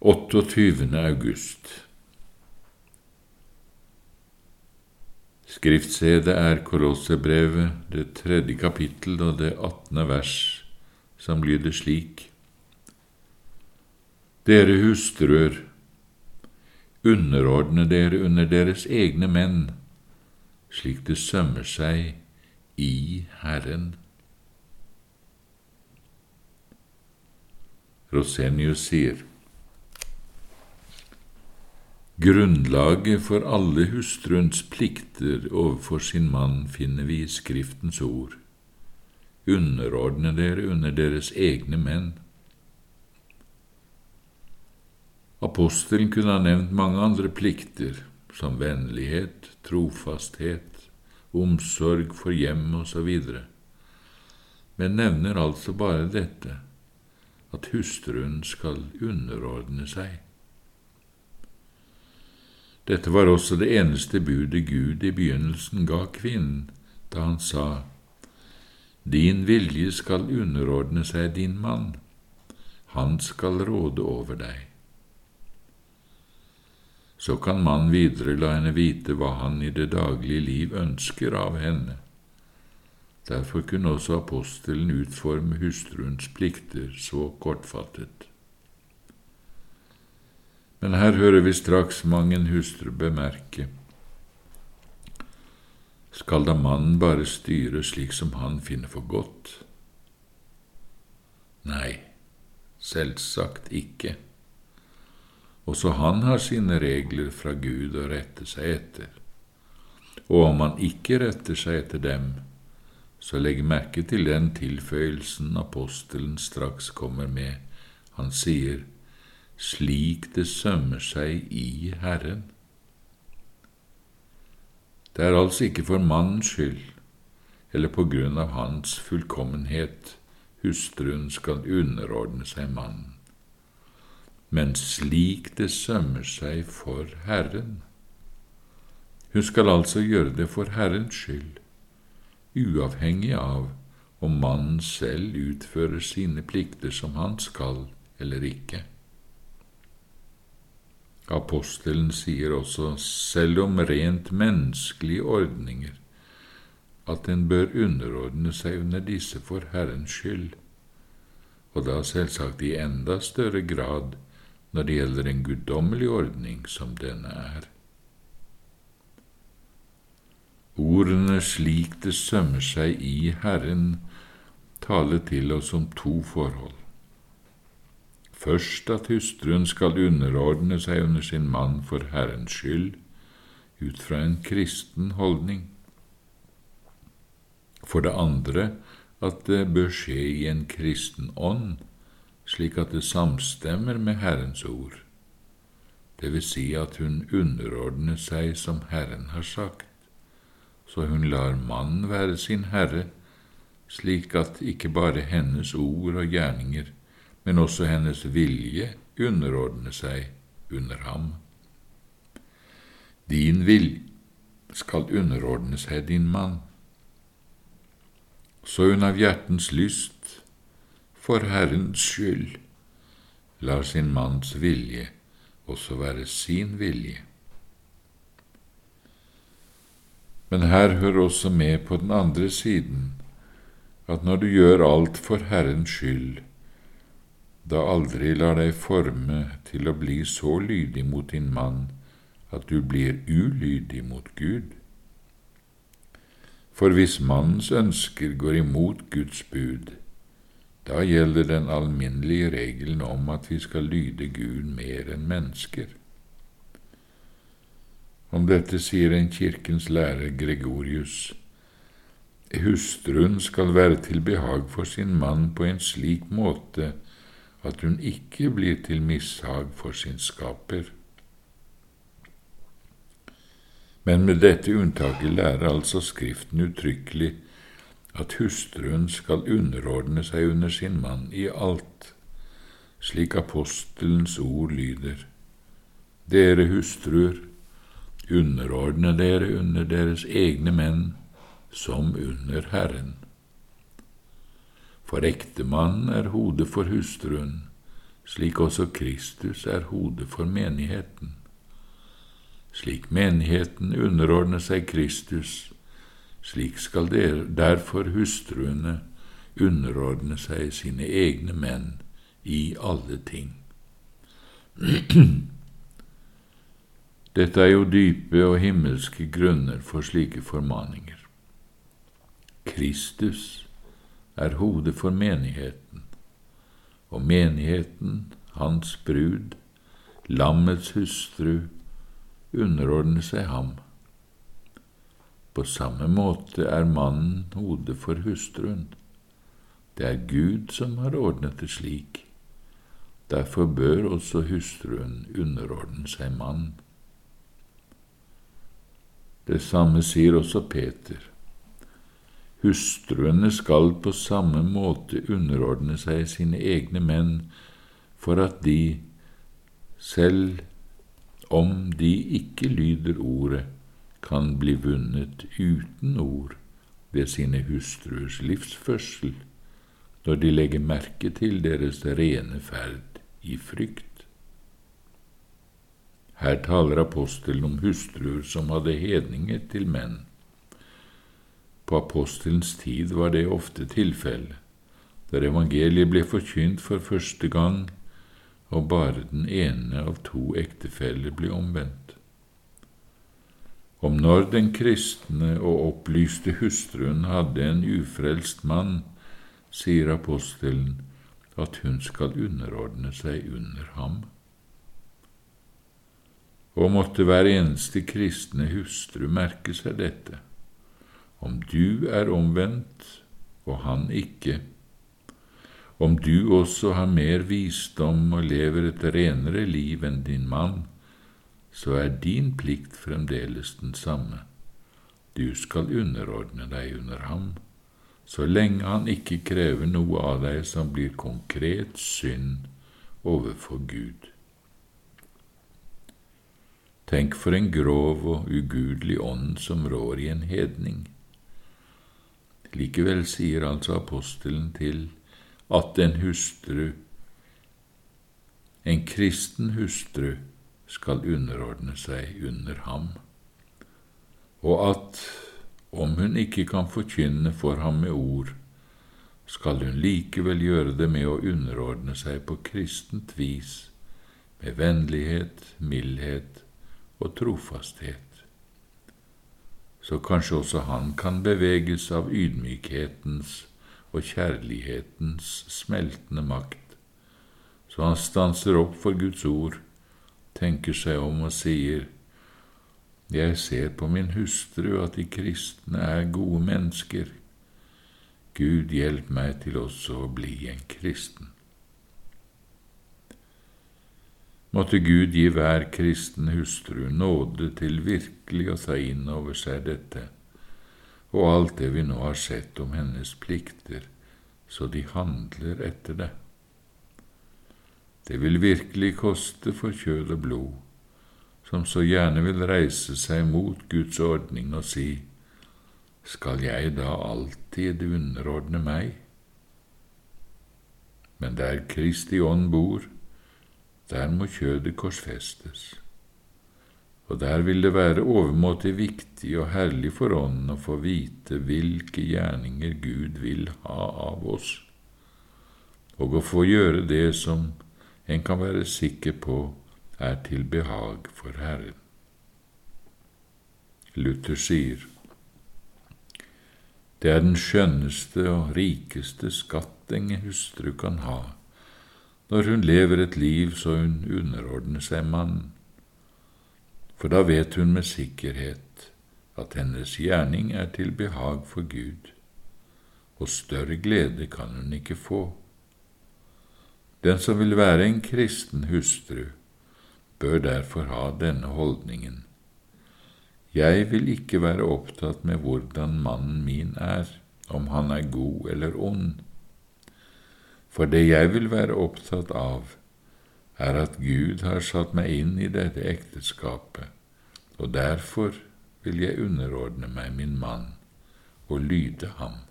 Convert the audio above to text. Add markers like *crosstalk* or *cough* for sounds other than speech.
28. august Skriftstedet er Kolossebrevet, det tredje kapittel og det attende vers, som lyder slik. Dere hustruer, underordne dere under deres egne menn, slik det sømmer seg i Herren. Rosenius sier Grunnlaget for alle hustruens plikter overfor sin mann finner vi i Skriftens ord. Underordne dere under deres egne menn. Apostelen kunne ha nevnt mange andre plikter, som vennlighet, trofasthet, omsorg for hjem osv., men nevner altså bare dette, at hustruen skal underordne seg. Dette var også det eneste budet Gud i begynnelsen ga kvinnen da han sa, Din vilje skal underordne seg din mann, han skal råde over deg. Så kan mannen videre la henne vite hva han i det daglige liv ønsker av henne. Derfor kunne også apostelen utforme hustruens plikter så kortfattet. Men her hører vi straks mang en hustru bemerke Skal da mannen bare styre slik som han finner for godt? Nei, selvsagt ikke. Også han har sine regler fra Gud å rette seg etter, og om han ikke retter seg etter dem, så legg merke til den tilføyelsen apostelen straks kommer med. Han sier, slik det sømmer seg i Herren. Det er altså ikke for mannens skyld eller på grunn av hans fullkommenhet hustruen skal underordne seg mannen, men slik det sømmer seg for Herren. Hun skal altså gjøre det for Herrens skyld, uavhengig av om mannen selv utfører sine plikter som han skal eller ikke. Apostelen sier også, selv om rent menneskelige ordninger, at en bør underordne seg under disse for Herrens skyld, og da selvsagt i enda større grad når det gjelder en guddommelig ordning som denne er. Ordene slik det sømmer seg i Herren taler til oss om to forhold først at hustruen skal underordne seg under sin mann for Herrens skyld, ut fra en kristen holdning. For det andre at det bør skje i en kristen ånd, slik at det samstemmer med Herrens ord, det vil si at hun underordner seg som Herren har sagt, så hun lar mannen være sin herre, slik at ikke bare hennes ord og gjerninger men også hennes vilje underordner seg under ham. Din vilje skal underordne seg din mann. Så hun av hjertens lyst, for Herrens skyld, lar sin manns vilje også være sin vilje. Men her hører også med på den andre siden at når du gjør alt for Herrens skyld, da aldri lar deg forme til å bli så lydig mot din mann at du blir ulydig mot Gud. For hvis mannens ønsker går imot Guds bud, da gjelder den alminnelige regelen om at vi skal lyde Gud mer enn mennesker. Om dette sier en kirkens lærer Gregorius, hustruen skal være til behag for sin mann på en slik måte at hun ikke blir til mishag for sin skaper. Men med dette unntaket lærer altså Skriften uttrykkelig at hustruen skal underordne seg under sin mann i alt, slik apostelens ord lyder. Dere hustruer, underordne dere under deres egne menn som under Herren. For ektemannen er hodet for hustruen, slik også Kristus er hodet for menigheten. Slik menigheten underordner seg Kristus, slik skal derfor hustruene underordne seg sine egne menn i alle ting. *clears throat* Dette er jo dype og himmelske grunner for slike formaninger. Kristus er hodet for menigheten, og menigheten, hans brud, lammets hustru, underordner seg ham. På samme måte er mannen hodet for hustruen. Det er Gud som har ordnet det slik. Derfor bør også hustruen underordne seg mannen. Det samme sier også Peter. Hustruene skal på samme måte underordne seg sine egne menn, for at de, selv om de ikke lyder ordet, kan bli vunnet uten ord ved sine hustruers livsførsel, når de legger merke til deres rene ferd i frykt. Her taler apostelen om hustruer som hadde hedninger til menn. På apostelens tid var det ofte tilfellet, der evangeliet ble forkynt for første gang, og bare den ene av to ektefeller ble omvendt. Om når den kristne og opplyste hustruen hadde en ufrelst mann, sier apostelen at hun skal underordne seg under ham og måtte hver eneste kristne hustru merke seg dette. Om du er omvendt og han ikke, om du også har mer visdom og lever et renere liv enn din mann, så er din plikt fremdeles den samme. Du skal underordne deg under ham, så lenge han ikke krever noe av deg som blir konkret synd overfor Gud. Tenk for en grov og ugudelig ånd som rår i en hedning. Likevel sier altså apostelen til at en hustru, en kristen hustru, skal underordne seg under ham, og at om hun ikke kan forkynne for ham med ord, skal hun likevel gjøre det med å underordne seg på kristent vis, med vennlighet, mildhet og trofasthet. Så kanskje også han kan beveges av ydmykhetens og kjærlighetens smeltende makt, så han stanser opp for Guds ord, tenker seg om og sier, Jeg ser på min hustru at de kristne er gode mennesker. Gud hjelp meg til også å bli en kristen. Måtte Gud gi hver kristen hustru nåde til virkelig å ta inn over seg dette, og alt det vi nå har sett om hennes plikter, så de handler etter det. Det vil virkelig koste for kjød og blod, som så gjerne vil reise seg mot Guds ordning og si, skal jeg da alltid underordne meg? Men der Kristi ånd bor, der må kjødet korsfestes. Og der vil det være overmåte viktig og herlig for Ånden å få vite hvilke gjerninger Gud vil ha av oss, og å få gjøre det som en kan være sikker på er til behag for Herren. Luther sier, det er den skjønneste og rikeste skatt en hustru kan ha, når hun lever et liv så hun underordner seg mannen, for da vet hun med sikkerhet at hennes gjerning er til behag for Gud, og større glede kan hun ikke få. Den som vil være en kristen hustru, bør derfor ha denne holdningen. Jeg vil ikke være opptatt med hvordan mannen min er, om han er god eller ond for det jeg vil være opptatt av, er at Gud har satt meg inn i dette ekteskapet, og derfor vil jeg underordne meg min mann og lyde ham.